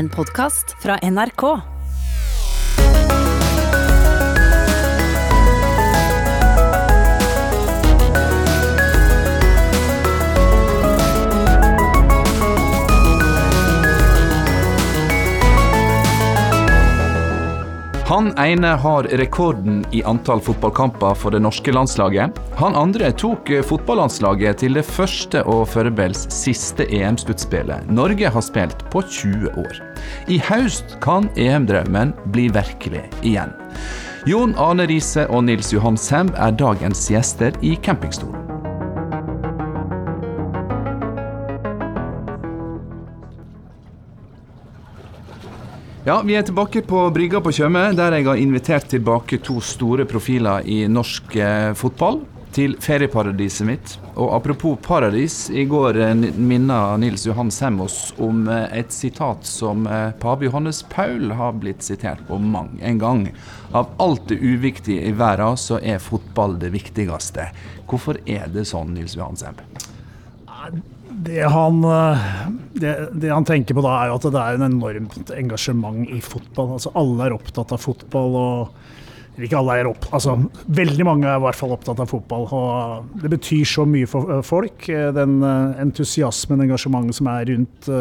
En podkast fra NRK. Han ene har rekorden i antall fotballkamper for det norske landslaget. Han andre tok fotballandslaget til det første og Førebels siste EM-sluttspillet Norge har spilt på 20 år. I høst kan EM-drømmen bli virkelig igjen. Jon Arne Riise og Nils Johan Semb er dagens gjester i campingstolen. Ja, Vi er tilbake på brygga på Tjøme, der jeg har invitert tilbake to store profiler i norsk eh, fotball. Til ferieparadiset mitt. Og apropos paradis, i går eh, minna Nils Johan Semmos om eh, et sitat som eh, pave Johannes Paul har blitt sitert på mang en gang. Av alt det uviktige i verden, så er fotball det viktigste. Hvorfor er det sånn, Nils Johan Semb? Det han, eh, det, det han, tenker på da, er jo at det er en enormt engasjement i fotball. Altså Alle er opptatt av fotball. og ikke alle er opp, altså Veldig mange er i hvert fall opptatt av fotball. og Det betyr så mye for eh, folk. Eh, den entusiasmen, engasjementet som er rundt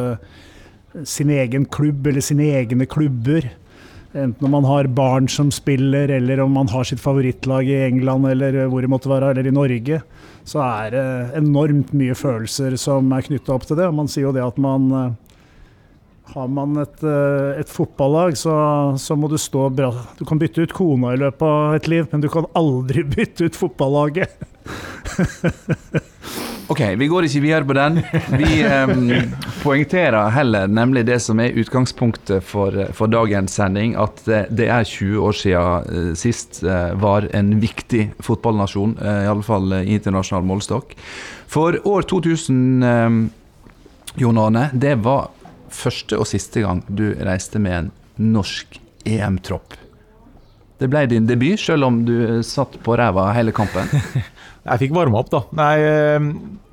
sin egen klubb eller sine egne klubber. Enten om man har barn som spiller, eller om man har sitt favorittlag i England eller hvor det måtte være, eller i Norge så er det enormt mye følelser som er knytta opp til det. Man sier jo det at man eh, har man et, eh, et fotballag, så, så, må du stå bra Du kan bytte ut kona i løpet av et liv, men du kan aldri bytte ut fotballaget. Ok, vi går ikke videre på den. Vi um, poengterer heller nemlig det som er utgangspunktet for, for dagens sending, at det, er 20 år siden uh, sist uh, var en viktig fotballnasjon, uh, i alle fall uh, internasjonal målestokk. For år 2000, um, Jon Arne, det var første og siste gang du reiste med en norsk EM-tropp. Det ble din debut, selv om du satt på ræva hele kampen. Jeg fikk varma opp, da. Nei, eh,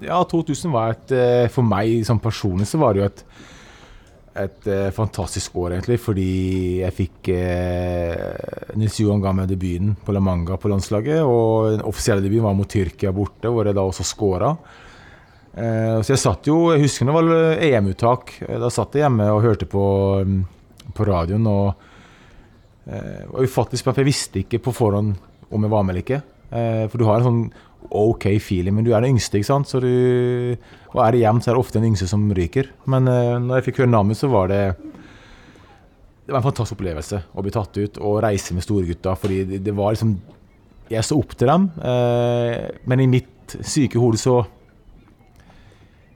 ja, 2000 var et eh, For meg som personlig så var det jo et, et eh, fantastisk år, egentlig. Fordi jeg fikk eh, Nils Johan ga meg debuten på La Manga på landslaget. Og den offisielle debuten var mot Tyrkia borte, hvor jeg da også scora. Eh, så jeg satt jo Jeg husker det var EM-uttak. Da satt jeg hjemme og hørte på, på radioen. og eh, var ufattelig spent, jeg visste ikke på forhånd om jeg var med eller ikke. For du har en sånn OK feeling, men du er den yngste, ikke sant. Så du, og er det jevnt, så er det ofte den yngste som ryker. Men uh, når jeg fikk høre navnet, så var det Det var en fantastisk opplevelse å bli tatt ut og reise med storegutta. Fordi det, det, var liksom Jeg så opp til dem, men i mitt syke hode så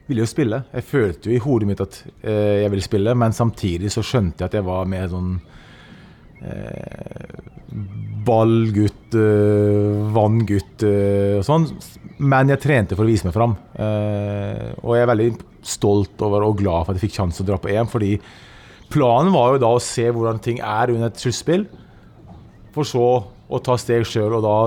ville jeg jo spille. Jeg følte jo i hodet mitt at jeg ville spille, men samtidig så skjønte jeg at jeg var mer sånn ballgutt, uh, vanngutt uh, og sånn. Men jeg trente for å vise meg fram. Og jeg er veldig stolt over og glad for at jeg fikk sjansen å dra på EM. Fordi planen var jo da å se hvordan ting er under et sluttspill. For så å ta steg sjøl og da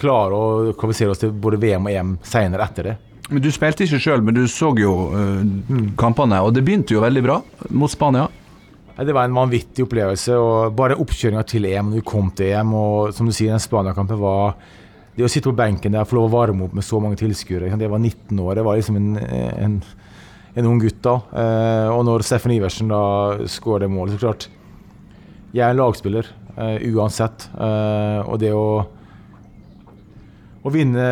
klare å kvalifisere oss til både VM og EM seinere etter det. Men Du spilte ikke sjøl, men du så jo uh, kampene, og det begynte jo veldig bra mot Spania. Det var en vanvittig opplevelse. og Bare oppkjøringa til EM når vi kom til EM, og som du sier, den Spania-kampen var Det å sitte på benken der og få lov å varme opp med så mange tilskuere Jeg var 19 år. Jeg var liksom en, en, en ung gutt da. Eh, og når Steffen Iversen da skårer det målet, så klart Jeg er en lagspiller uh, uansett. Uh, og det å å vinne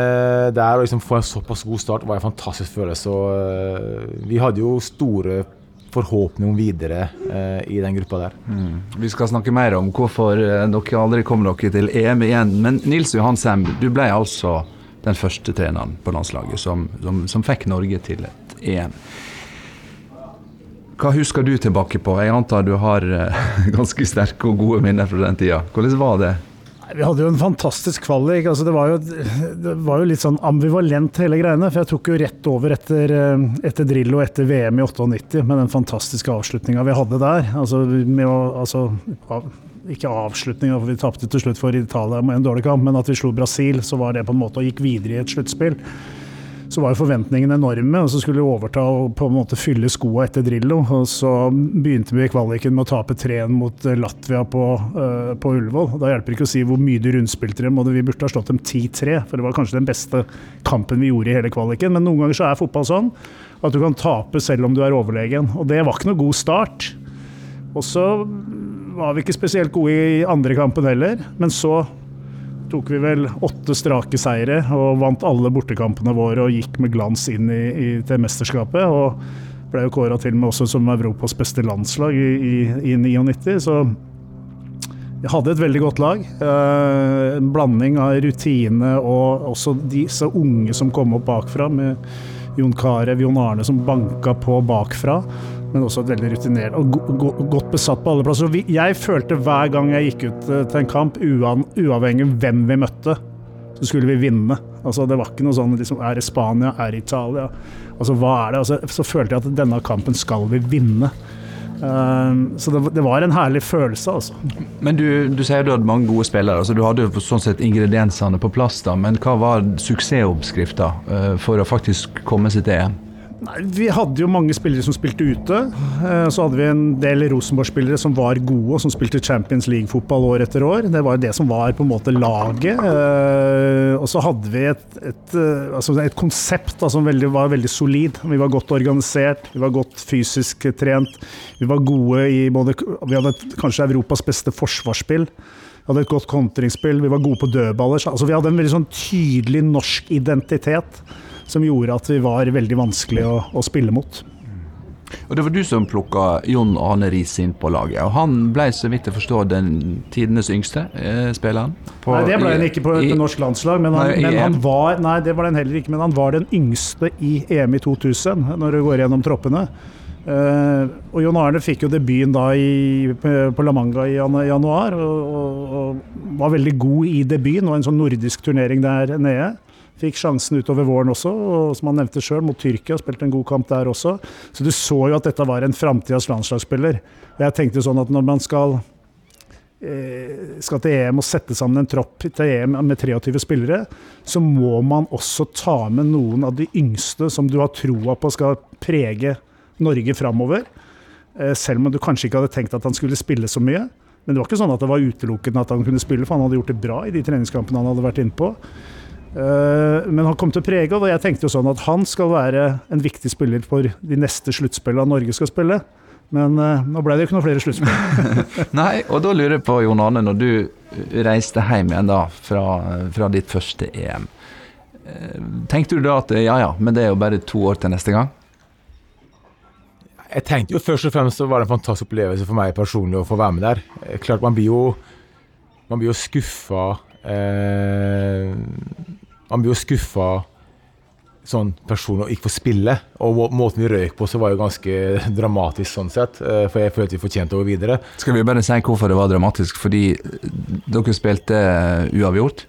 der og liksom få en såpass god start var en fantastisk følelse. Og, vi hadde jo store forhåpning om videre eh, i den gruppa der. Mm. Vi skal snakke mer om hvorfor eh, dere aldri kom dere til EM igjen. Men Nils Johan Semb, du ble altså den første treneren på landslaget som, som, som fikk Norge til et EM. Hva husker du tilbake på? Jeg antar du har eh, ganske sterke og gode minner fra den tida. Hvordan var det? Vi hadde jo en fantastisk kvalik. Altså det, var jo, det, var jo, litt sånn ambivalent hele greiene. For jeg tok jo rett over etter, eh, etter Drillo etter VM i 98 med den fantastiske avslutninga vi hadde der. Altså, å, altså ikke avslutninga, for vi tapte til slutt for Italia med en dårlig kamp, men at vi slo Brasil, så var det på en måte og gikk videre i et sluttspill. Så var jo forventningene enorme. og Så skulle vi overta og på en måte fylle skoa etter Drillo. og Så begynte vi i kvaliken med å tape 3-1 mot eh, Latvia på, uh, på Ullevål. Da hjelper det ikke å si hvor mye de rundspilte dem, vi burde ha slått dem 10-3. For det var kanskje den beste kampen vi gjorde i hele kvaliken. Men noen ganger så er fotball sånn at du kan tape selv om du er overlegen. Og det var ikke noe god start. Og så var vi ikke spesielt gode i andre kampen heller, men så tok vi vel åtte strake seire og vant alle bortekampene våre og gikk med glans inn i, i, til mesterskapet. Og ble jo kåra til og med også som Europas beste landslag i, i, i 99. Så jeg hadde et veldig godt lag. Eh, en blanding av rutine og også disse unge som kom opp bakfra, med Jon Carew, Jon Arne som banka på bakfra men også veldig rutinert og godt besatt på alle plasser. Jeg følte hver gang jeg gikk ut eh, til en kamp, uavhengig av hvem vi møtte, så skulle vi vinne. Altså, det var ikke noe sånn liksom, Er det Spania? Er det Italia? Altså, hva er det? Altså, så følte jeg at denne kampen skal vi vinne. Uh, så det, var en herlig følelse, altså. Men du, du sier du hadde mange gode spillere. altså Du hadde jo sånn sett ingrediensene på plass, da. Men hva var suksessoppskrifta uh, for å faktisk komme seg til EM? Nei, Vi hadde jo mange spillere som spilte ute. Eh, så hadde vi en del Rosenborg-spillere som var gode, og som spilte Champions League-fotball år etter år. Det var det som var på en måte laget. Eh, og så hadde vi et, et, eh, altså et konsept som var veldig solid. Vi var godt organisert, vi var godt fysisk trent. Vi var gode i både Vi hadde kanskje Europas beste forsvarsspill. Vi hadde et godt kontringsspill, vi var gode på dødballer. Altså vi hadde en veldig sånn tydelig norsk identitet som gjorde at vi var veldig vanskelig å, å spille mot. Og Det var du som plukka Jon Arne Riis inn på laget. og Han ble så vidt jeg forstår den tidenes yngste eh, spilleren. På, nei, det ble han ikke på i, norsk landslag, men, han, nei, men han, var Nei, det var den heller ikke, men han var den yngste i EM i 2000, når du går gjennom troppene. Uh, og Jon Arne fikk jo debuten da i, på La Manga i januar, og, og, og var veldig god i debuten. Det var en sånn nordisk turnering der nede. Fikk sjansen utover våren også, og som han nevnte sjøl, mot Tyrkia. Spilte en god kamp der også. Så du så jo at dette var en framtidas landslagsspiller. Og jeg tenkte sånn at når man skal, eh, skal til EM og sette sammen en tropp til EM med 23 spillere, så må man også ta med noen av de yngste som du har troa på skal prege Norge framover. Eh, selv om du kanskje ikke hadde tenkt at han skulle spille så mye. Men det var ikke sånn at det var utelukkende at han kunne spille, for han hadde gjort det bra i de treningskampene han hadde vært inne på. Eh, men han kom til å prege, og jeg tenkte jo sånn at han skal være en viktig spiller for de neste sluttspillene Norge skal spille. Men uh, nå ble det jo ikke noen flere sluttspill. Nei, og da lurer jeg på, Jon Arne, når du reiste hjem igjen da fra, fra, ditt første EM. Eh, tenkte du da at ja ja, men det er jo bare to år til neste gang? Jeg tenkte jo først og fremst det var en fantastisk opplevelse for meg personlig å få være med der. Klart Man blir jo, man blir jo skuffa eh, man blir jo skuffa sånn person og ikke får spille. Og måten vi røyk på, så var jo ganske dramatisk sånn sett. Eh, for jeg følte vi fortjente å gå videre. Skal vi bare si hvorfor det var dramatisk? Fordi dere spilte uavgjort.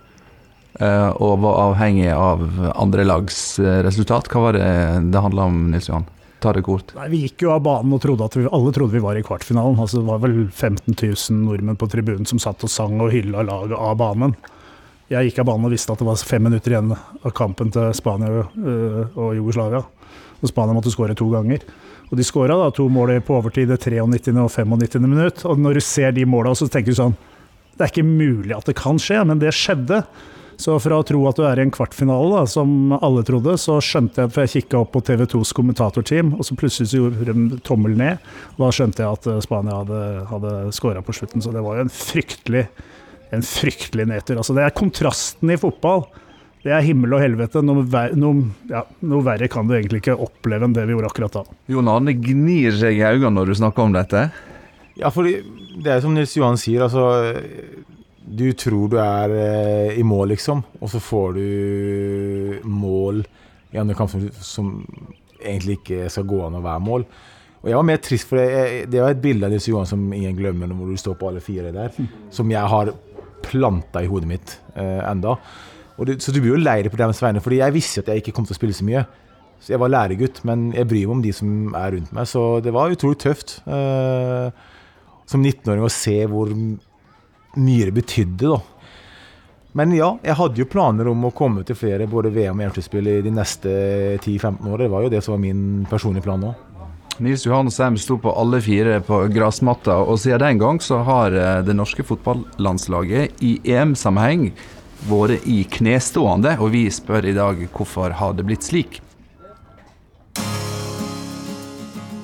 Eh, og var avhengig av andre lags eh, resultat. Hva var det det handla om, Nils Johan? Ta det kort. Nei, vi gikk jo av banen og trodde at vi, alle trodde vi var i kvartfinalen. Altså, det var vel 15 000 nordmenn på tribunen som satt og sang og hylla laget av banen. Jeg gikk av banen og visste at det var fem minutter igjen av kampen til Spania øh, og Jugoslavia. Og Spania måtte skåre to ganger. Og de skåra to mål på overtid, det 93. og 95. minutt. Og når du ser de måla, så tenker du sånn Det er ikke mulig at det kan skje, men det skjedde. Så fra å tro at du er i en kvartfinale, da, som alle trodde, så skjønte jeg, for jeg kikka opp på TV 2s kommentatorteam, og så plutselig så gjorde de tommel ned. Og da skjønte jeg at Spania hadde, hadde skåra på slutten. Så det var jo en fryktelig en fryktelig nedtur. Altså, det er kontrasten i fotball. Det er himmel og helvete. Noe, ver noe, ja, noe, verre kan du egentlig ikke oppleve enn det vi gjorde akkurat da. Jon Arne gnir seg i øynene når du snakker om dette. Ja, for det er som Nils Johan sier. altså Du tror du er eh, i mål, liksom, og så får du mål i andre kamp som, som egentlig ikke skal gå an å være mål. Og jeg var mer trist, for det, det var et bilde av Nils Johan som ingen glemmer, hvor du står på alle fire der, som jeg har planta i hodet mitt eh, enda. Det, så du blir jo lei deg på deres vegne, fordi jeg visste at jeg ikke kom til å spille så mye. Så jeg var læregutt, men jeg bryr meg om de som er rundt meg. Så det var utrolig tøft eh, som 19-åring å se hvor mye det betydde, da. Men ja, jeg hadde jo planer om å komme til flere både VM og EM-sluttspill i de neste 10-15 årene. Det var jo det som var min personlige plan nå. Nils Johan Sem sto på alle fire på gressmatta, og siden den gang så har eh, det norske fotballandslaget i EM-sammenheng vært i knestående, og vi spør i dag hvorfor har det blitt slik?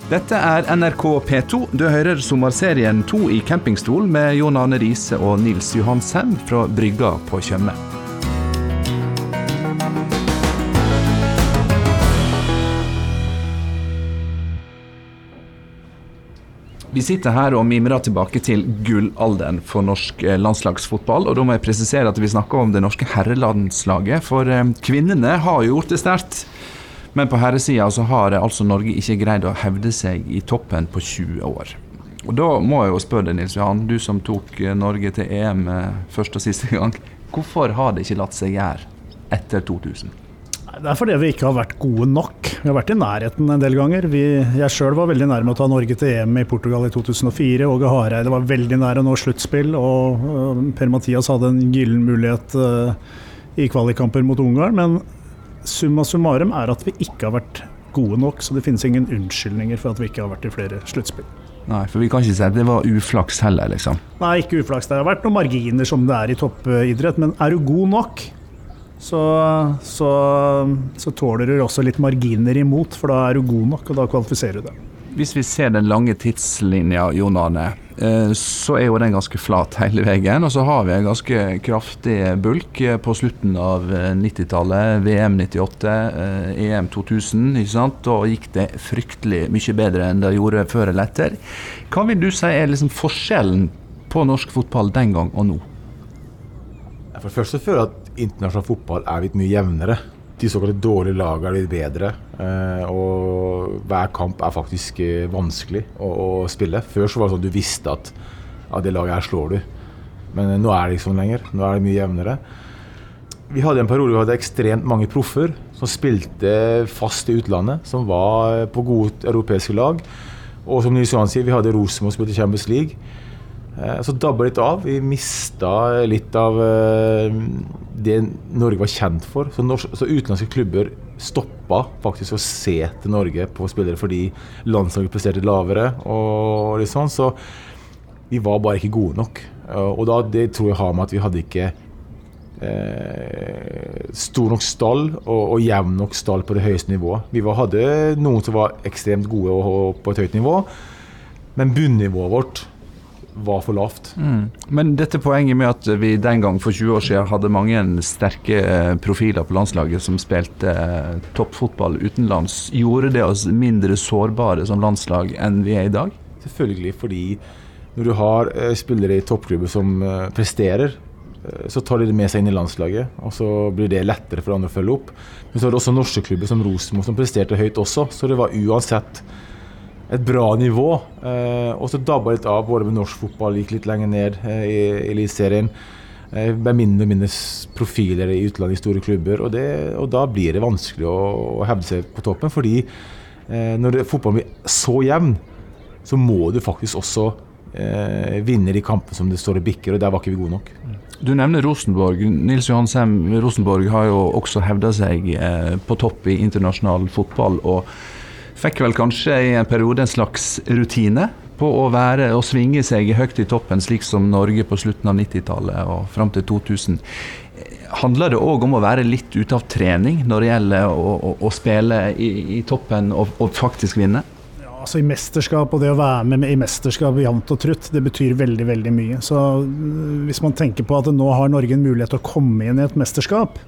Dette er NRK P2. Du hører sommerserien To i campingstol med Jon Arne Riise og Nils Johan Sem fra Brygga på Tjøme. Vi sitter her og mimrer tilbake til gullalderen for norsk eh, landslagsfotball. Og da må jeg presisere at vi snakker om det norske herrelandslaget. For eh, kvinnene har jo gjort det sterkt. Men på herresida så har altså Norge ikke greid å hevde seg i toppen på 20 år. Og da må jeg jo spørre deg, Nils Johan, du som tok eh, Norge til EM første og siste gang. Hvorfor har det ikke latt seg gjøre etter 2000? Det er fordi vi ikke har vært gode nok. Vi har vært i nærheten en del ganger. Vi, jeg sjøl var veldig nær med å ta Norge til EM i Portugal i 2004. Åge Hareide var veldig nær å nå sluttspill. Og uh, Per-Mathias hadde en gyllen mulighet uh, i kvalikkamper mot Ungarn. Men summa summarum er at vi ikke har vært gode nok. Så det finnes ingen unnskyldninger for at vi ikke har vært i flere sluttspill. Nei, for vi kan ikke si at det var uflaks heller, liksom. Nei, ikke uflaks. Det har vært noen marginer som det er i toppidrett. Men er du god nok, så, så, så, tåler du også litt marginer imot, for da er du god nok, og da kvalifiserer du deg. Hvis vi ser den lange tidslinja, Jon Arne, eh, så er jo den ganske flat hele veien. Og så har vi en ganske kraftig bulk eh, på slutten av 90-tallet. VM 98, EM 2000. ikke sant? Da gikk det fryktelig mye bedre enn det gjorde før eller etter. Hva vil du si er liksom forskjellen på norsk fotball den gang og nå? For det første føler jeg at internasjonal fotball er litt mye jevnere. De såkalte dårlige lagene er litt bedre. Eh, og hver kamp er faktisk eh, vanskelig å, å, spille. Før så var det sånn at du visste at ja, det laget her slår du. Men eh, nå er det ikke sånn lenger. Nå er det mye jevnere. Vi hadde en periode hvor vi hadde ekstremt mange proffer som spilte fast i utlandet. Som var på gode europeiske lag. Og som Nils Johan sier, vi hadde Rosenborg som spilte Champions League. Eh, så dabba litt av. Vi mista litt av eh, det Norge var kjent for. Så, norsk, så utenlandske klubber stoppa faktisk å se til Norge på spillere fordi landslaget presterte lavere. og litt sånn, Så vi var bare ikke gode nok. Eh, og da, det tror jeg har med at vi hadde ikke eh, stor nok stall og, og, jevn nok stall på det høyeste nivået. Vi var, hadde noen som var ekstremt gode og, og på et høyt nivå, men bunnivået vårt var for lavt. Mm. Men dette poenget med at vi den gang for 20 år siden hadde mange sterke eh, profiler på landslaget som spilte eh, toppfotball utenlands, gjorde det oss mindre sårbare som landslag enn vi er i dag? Selvfølgelig, fordi når du har eh, spillere i toppklubber som presterer, så tar de det med seg inn i landslaget, og så blir det lettere for andre å følge opp. Men så er det også norske klubber som Rosenborg som presterte høyt også, så det var uansett et bra nivå. Eh, og så dabba litt av både med norsk fotball, gikk litt lenger ned eh, i Eliteserien. Eh, med mindre og mindre profiler i utlandet i store klubber. Og, det, og da blir det vanskelig å, å, hevde seg på toppen. Fordi eh, når fotballen blir så jevn, så må du faktisk også eh, vinne de kampene som det står og bikker, og der var ikke vi gode nok. Du nevner Rosenborg. Nils Johan Sem Rosenborg har jo også hevda seg eh, på topp i internasjonal fotball. og Fikk vel kanskje i en periode en slags rutine på å være og svinge seg høyt i toppen, slik som Norge på slutten av 90-tallet og fram til 2000. Handler det òg om å være litt ute av trening når det gjelder å, å, å spille i, i toppen og, og, faktisk vinne? Altså I mesterskap og det å være med i mesterskap jevnt og trutt, det betyr veldig veldig mye. Så øh, Hvis man tenker på at nå har Norge en mulighet til å komme inn i et mesterskap,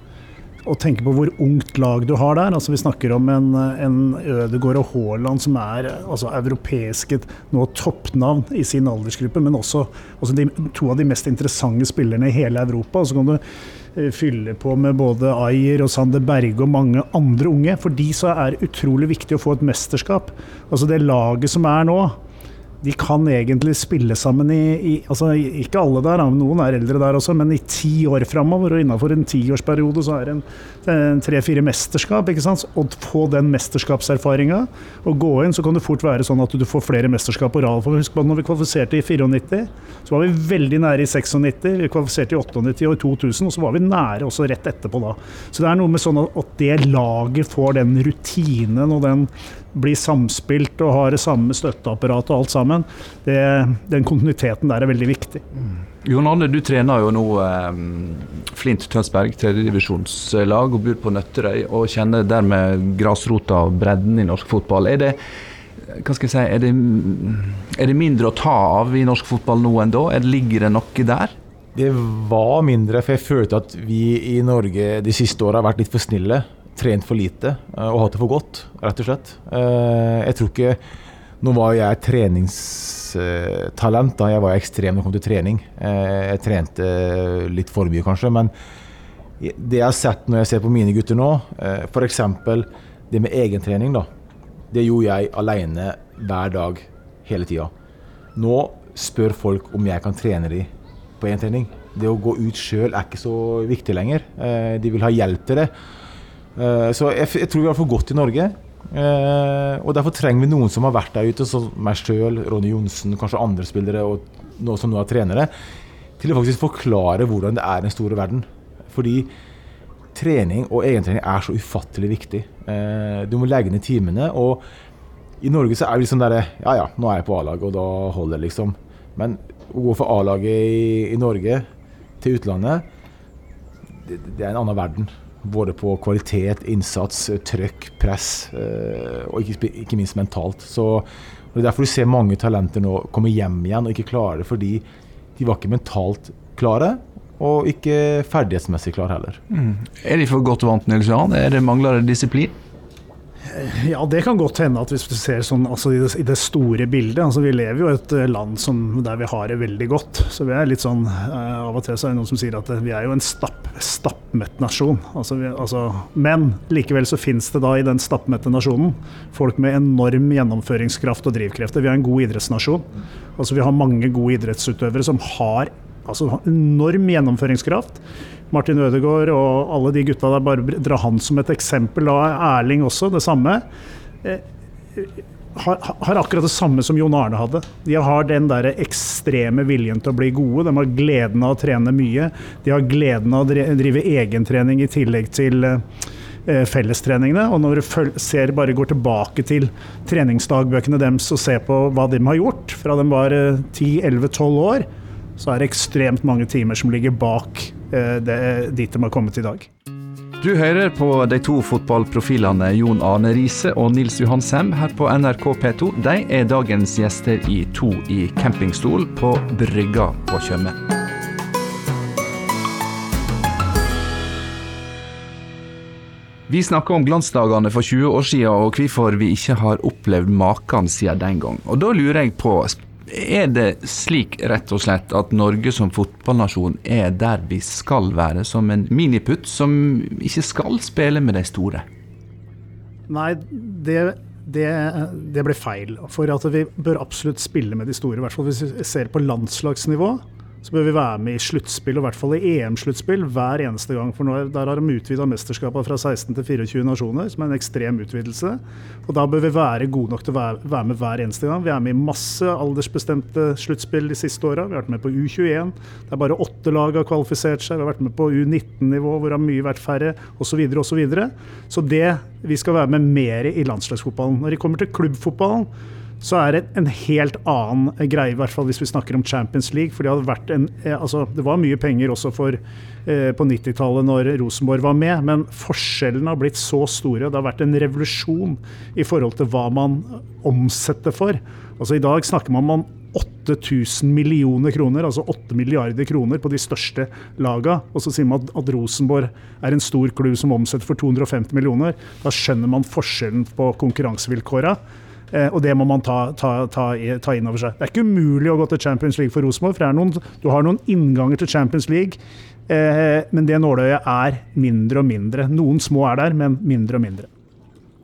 og tenke på hvor ungt lag du har der. Altså Vi snakker om en, en Ødegaard og Haaland som er altså, europeiske nå toppnavn i sin aldersgruppe, men også, også de, to av de mest interessante spillerne i hele Europa. Og så kan du eh, fylle på med både Ayer og Sander Berge og mange andre unge. For de så er det utrolig viktig å få et mesterskap. Altså Det laget som er nå, de kan egentlig spille sammen i, i altså Ikke alle der, noen er eldre der også, men i ti år framover. Og innafor en tiårsperiode så er det tre-fire mesterskap. ikke sant? Å få den mesterskapserfaringa og gå inn, så kan det fort være sånn at du får flere mesterskap på rad. Husk at når vi kvalifiserte i 94, så var vi veldig nære i 96. Vi kvalifiserte i 98 og i 2000, og så var vi nære også rett etterpå da. Så det er noe med sånn at det laget får den rutinen og den blir samspilt og har det samme støtteapparatet og alt sammen, det, den kontinuiteten der er veldig viktig. Mm. Jon Arne, du trener jo nå eh, Flint Tønsberg, tredjedivisjonslag, og bor på Nøtterøy og kjenner dermed grasrota og bredden i norsk fotball. Er det, hva skal jeg si, er det, er det mindre å ta av i norsk fotball nå enn da? Ligger det noe der? Det var mindre, for jeg følte at vi i Norge de siste åra har vært litt for snille trent for lite eh, og hatt det for godt, rett og slett. Eh, jeg tror ikke Nå var jeg treningstalent, da. Jeg var ekstrem når det kom til trening. Eh, jeg trente litt for mye, kanskje. Men det jeg har sett når jeg ser på mine gutter nå, f.eks. det med egentrening, da. Det gjorde jeg alene hver dag hele tida. Nå spør folk om jeg kan trene dem på egentrening. Det å gå ut sjøl er ikke så viktig lenger. De vil ha hjelp til det. Eh, så jeg, jeg, tror vi har for godt i Norge. Uh, og Derfor trenger vi noen som har vært der ute, som meg sjøl, Ronny Johnsen, kanskje andre spillere og nå som nå er trenere, til å faktisk forklare hvordan det er i den store verden. Fordi trening og egentrening er så ufattelig viktig. Uh, du må legge ned timene. Og i Norge så er vi liksom derre Ja ja, nå er jeg på A-laget, og da holder det, liksom. Men å gå fra A-laget i, i, Norge til utlandet, det, det er en annen verden. Både på kvalitet, innsats, trøkk, press, eh, og ikke, ikke, minst mentalt. Så Det er derfor du ser mange talenter nå komme hjem igjen og ikke klare det fordi de var ikke mentalt klare. Og ikke ferdighetsmessig klare heller. Mm. Er de for godt vant, Nils Johan? Er det Mangler disiplin? Ja, det kan godt hende at hvis du ser sånn altså i, det, i, det, store bildet altså Vi lever jo i et eh, land som, der vi har det veldig godt. Så vi er litt sånn uh, Av og til så er det noen som sier at vi er jo en stapp, stappmett nasjon. Altså, vi, altså, men likevel så finnes det da i den stappmette nasjonen folk med enorm gjennomføringskraft og drivkrefter. Vi er en god idrettsnasjon. Altså Vi har mange gode idrettsutøvere som har altså, enorm gjennomføringskraft. Martin Ødegaard og alle de gutta der, bare dra han som et eksempel. Da Erling også, det samme. Eh, har, har, akkurat det samme som Jon Arne hadde. De har den der ekstreme viljen til å bli gode. De har gleden av å trene mye. De har gleden av å drive egentrening i tillegg til eh, fellestreningene. Og når du ser, bare går tilbake til treningsdagbøkene deres og ser på hva de har gjort fra de var 10-11-12 eh, år, så er det ekstremt mange timer som ligger bak eh, er dit de har kommet i dag. Du hører på de to fotballprofilene Jon Arne Riise og Nils Johan Sem her på NRK P2. De er dagens gjester i To i campingstol på Brygga på Tjøme. Vi snakker om glansdagene for 20 år siden, og hvorfor vi ikke har opplevd maken siden den gang. Og Da lurer jeg på, er det slik rett og slett at Norge som fotballnasjon er der vi skal være, som en miniputt som ikke skal spille med de store? Nei, det, det, det blir feil. For at vi bør absolutt spille med de store. I hvert fall hvis vi ser på landslagsnivå så bør vi være med i sluttspill, og i hvert fall i EM-sluttspill, hver eneste gang. For nå, der har de utvida mesterskapene fra 16 til 24 nasjoner, som er en ekstrem utvidelse. Og da bør vi være gode nok til å være, med hver eneste gang. Vi er med i masse aldersbestemte sluttspill de siste åra. Vi har vært med på U21. Det er bare åtte lag har kvalifisert seg. Vi har vært med på U19-nivå, hvor det har mye vært færre, osv. Og så, videre. så det Vi skal være med mer i landslagsfotballen. Når det kommer til klubbfotballen, så er det en helt annen greie, i hvert fall hvis vi snakker om Champions League. for Det, hadde vært en, eh, altså, det var mye penger også for, eh, på 90-tallet når Rosenborg var med, men forskjellene har blitt så store. Det har vært en revolusjon i forhold til hva man omsetter for. Altså I dag snakker man om 8000 millioner kroner, altså 8 milliarder kroner, på de største laga. Og så sier man at, at Rosenborg er en stor klubb som omsetter for 250 millioner. Da skjønner man forskjellen på konkurransevilkåra. Eh, og det må man ta, ta, ta, ta, inn over seg. Det er ikke umulig å gå til Champions League for Rosenborg, for noen, du har noen innganger til Champions League. Eh, men det nåløyet er mindre og mindre. Noen små er der, men mindre og mindre.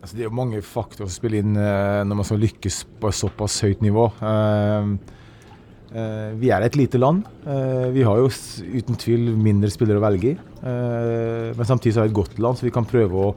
Altså, det er jo mange faktorer som spiller inn eh, når man skal lykkes på såpass høyt nivå. Eh, eh, vi er et lite land. Eh, vi har jo uten tvil mindre spillere å velge i. Men samtidig så er vi et godt land, så vi kan prøve å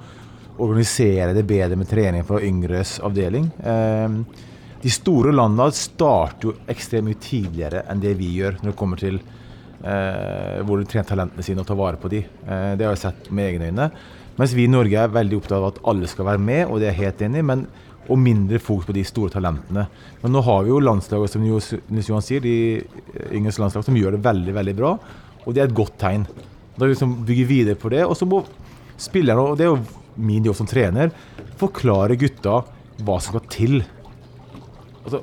organisere det bedre med trening for yngres avdeling. Eh, de store landene starter jo ekstremt mye tidligere enn det vi gjør når det kommer til eh, hvor de trener talentene sine og tar vare på de. Eh, det har jeg sett med egne øyne. Mens vi i Norge er veldig opptatt av at alle skal være med, og det er jeg helt enig i. men og mindre fokus på de store talentene. Men nå har vi jo landslaget, som Nils Johan sier, de yngres landslag, som gjør det veldig veldig bra. Og det er et godt tegn. Da vi liksom bygger videre på det. Og så må spillerne, og det er jo min jobb som trener, forklare gutta hva som skal til. Altså,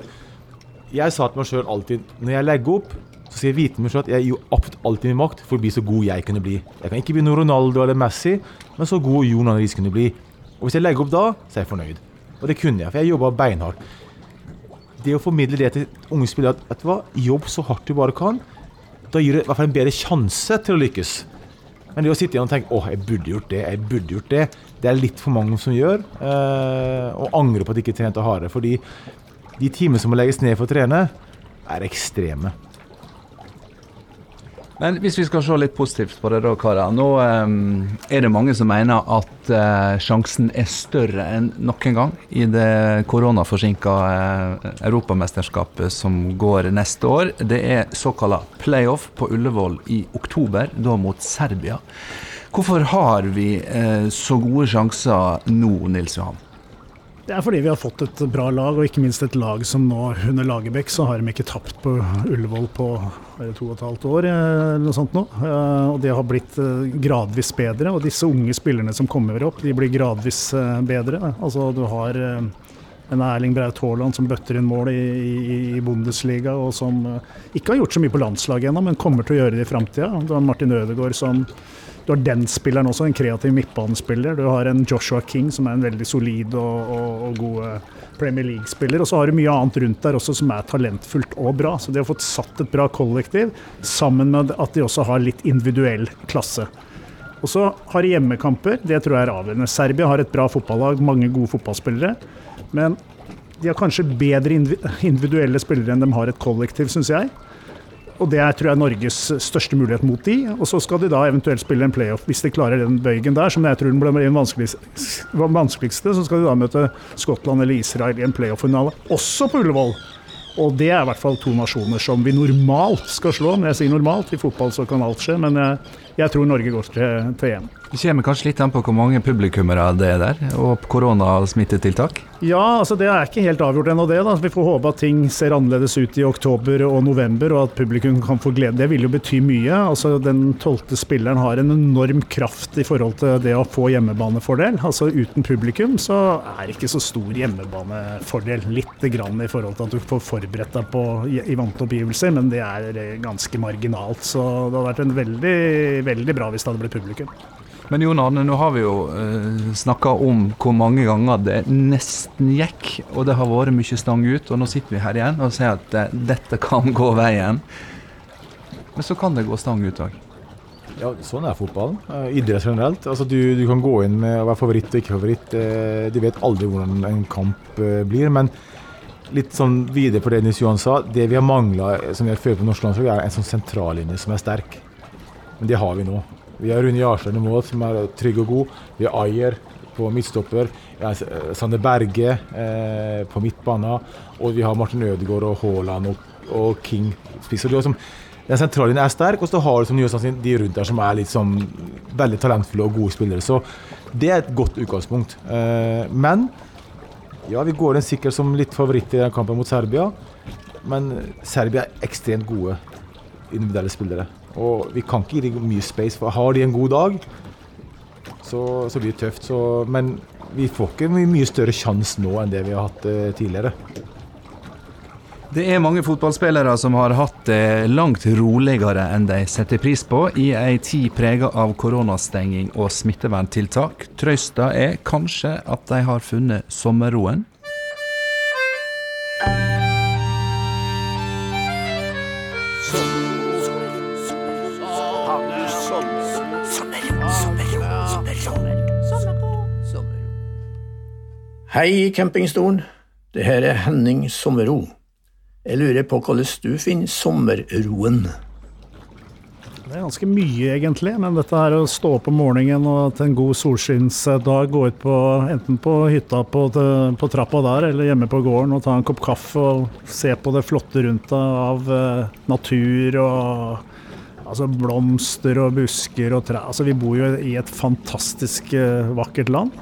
jeg sa til meg sjøl alltid når jeg legger opp, så skal jeg vite meg selv at jeg gjør absolutt alt i min makt for å bli så god jeg kunne bli. Jeg kan ikke bli noen Ronaldo eller Messi, men så god Jon Arne Riis kunne bli. Og hvis jeg legger opp da, så er jeg fornøyd. Og det kunne jeg, for jeg jobba beinhardt. Det å formidle det til unge spillere at vet du hva, jobb så hardt du bare kan, da gir det i hvert fall en bedre sjanse til å lykkes. Men det å sitte igjen og tenke åh, jeg burde gjort det, jeg burde gjort det, det er litt for mange som gjør. Eh, og angrer på at de ikke trente hardere. Fordi de timene som må legges ned for å trene, er ekstreme. Men hvis vi skal se litt positivt på det, da, karer. Nå um, er det mange som mener at uh, sjansen er større enn noen gang i det koronaforsinka uh, europamesterskapet som går neste år. Det er såkalla playoff på Ullevål i oktober, da mot Serbia. Hvorfor har vi uh, så gode sjanser nå, Nils Johan? Det er fordi vi har fått et bra lag, og ikke minst et lag som nå under Lagerbäck så har de ikke tapt på Ullevål på to og et halvt år eh, eller noe sånt nå. Eh, Og det har blitt eh, gradvis bedre. Og disse unge spillerne som kommer opp, de blir gradvis eh, bedre. Altså du har eh, en Erling Braut Haaland som bøtter inn mål i, i, i Bundesliga, og som eh, ikke har gjort så mye på landslaget ennå, men kommer til å gjøre det i framtida. Du har Martin Ødegaard som du har den spilleren også, en kreativ midtbanespiller. Du har en Joshua King som er en veldig solid og, og, og god Premier League-spiller. Og så har du mye annet rundt der også som er talentfullt og bra. Så de har fått satt et bra kollektiv, sammen med at de også har litt individuell klasse. Og så har de hjemmekamper, det tror jeg er avgjørende. Serbia har et bra fotballag, mange gode fotballspillere. Men de har kanskje bedre individuelle spillere enn de har et kollektiv, syns jeg. Og det er tror jeg Norges største mulighet mot de. Og så skal de da eventuelt spille en playoff. Hvis de klarer den bøygen der, som jeg tror den blir den vanskeligste, vanskeligste, så skal de da møte Skottland eller Israel i en playoff-finale. Også på Ullevål. Og det er i hvert fall to nasjoner som vi normalt skal slå. Når jeg sier normalt, i fotball så kan alt skje, men jeg, jeg tror Norge går til, til EM. Det kommer kanskje litt an på hvor mange publikummere det er der, og koronasmittetiltak? Ja, altså det er ikke helt avgjort ennå det. da. Vi får håpe at ting ser annerledes ut i oktober og november, og at publikum kan få glede. Det vil jo bety mye. Altså Den tolvte spilleren har en enorm kraft i forhold til det å få hjemmebanefordel. Altså Uten publikum så er det ikke så stor hjemmebanefordel. Lite grann i forhold til at du får forberedt deg på i vante omgivelser, men det er eh, ganske marginalt. Så det har vært en veldig, veldig bra hvis det hadde blitt publikum. Men Jon Arne, nå har vi jo uh, snakka om hvor mange ganger det nesten gikk, og det har vært mye stang ut. Og nå sitter vi her igjen og ser at eh, dette kan gå veien. Men så kan det gå stang ut òg. Ja, sånn er fotballen. Eh, idrett generelt. Altså, du, du kan gå inn med å være favoritt og ikke favoritt. de vet aldri hvordan en kamp eh, blir. Men litt sånn videre på det Nils Johan sa. Det vi har mangla, som vi har følt på norsk landslag, er en sånn sentrallinje som er sterk. Men det har vi nå. Vi har Rune Jarstein i mål, som er trygg og god. Vi har Ayer på midtstopper. Eh, Sander Berge eh, på midtbanen. Og vi har Martin Ødegaard og Haaland og, og King. spiser det. har som, den sentrallinjen er sterk, og så har du de rundt der som er sånn veldig talentfulle og gode spillere. Så det er et godt utgangspunkt. Eh, men ja, vi går inn sikkert som litt favoritt i den kampen mot Serbia. Men Serbia er ekstremt gode individuelle spillere. Og vi kan ikke gi dem mye space, for har de en god dag, så, så blir det tøft. Så, men vi får ikke mye, mye større sjanse nå enn det vi har hatt eh, tidligere. Det er mange fotballspillere som har hatt det langt roligere enn de setter pris på i ei tid prega av koronastenging og smitteverntiltak. Trøsta er kanskje at de har funnet sommerroen. Hei, campingstolen. Det her er Henning Sommerro. Jeg lurer på hvordan du finner sommerroen. Det er ganske mye, egentlig. Men dette her å stå opp om morgenen og til en god solskinnsdag gå ut på enten på hytta på, på, trappa der eller hjemme på gården og ta en kopp kaffe og se på det flotte rundt deg av eh, natur og altså blomster og busker og trær. Altså, vi bor jo i et fantastisk eh, vakkert land.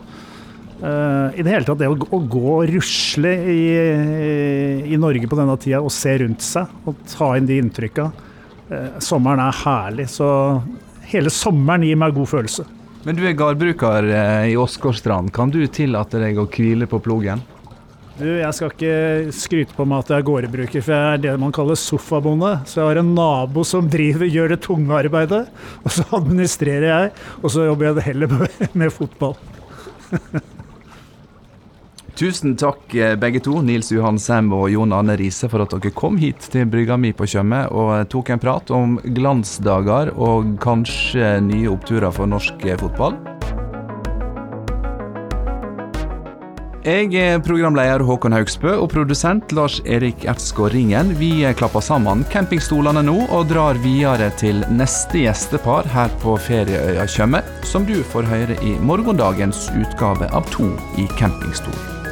Uh, I det hele tatt, det å, å gå og rusle i, i, Norge på denne tida og se rundt seg og ta inn de inntrykka. Uh, sommeren er herlig, så hele sommeren gir meg god følelse. Men du er gardbruker uh, i Åsgårdstrand. Kan du tillate deg å hvile på plogen? Du, jeg skal ikke skryte på meg at jeg er gårdbruker, for jeg er det man kaller sofabonde. Så jeg har en nabo som driver, gjør det tunge arbeidet, og så administrerer jeg, og så jobber jeg heller med fotball. Tusen takk eh, begge to, Nils Johan Sem og Jon Arne Riise, for at dere kom hit til brygga mi på Tjøme og eh, tok en prat om glansdager og kanskje nye oppturer for norsk eh, fotball. Jeg er programleder Håkon Haugsbø og produsent Lars Erik Ertsgaard Ringen. Vi klapper sammen campingstolene nå og drar videre til neste gjestepar her på ferieøya Tjøme, som du får høre i morgendagens utgave av To i campingstol.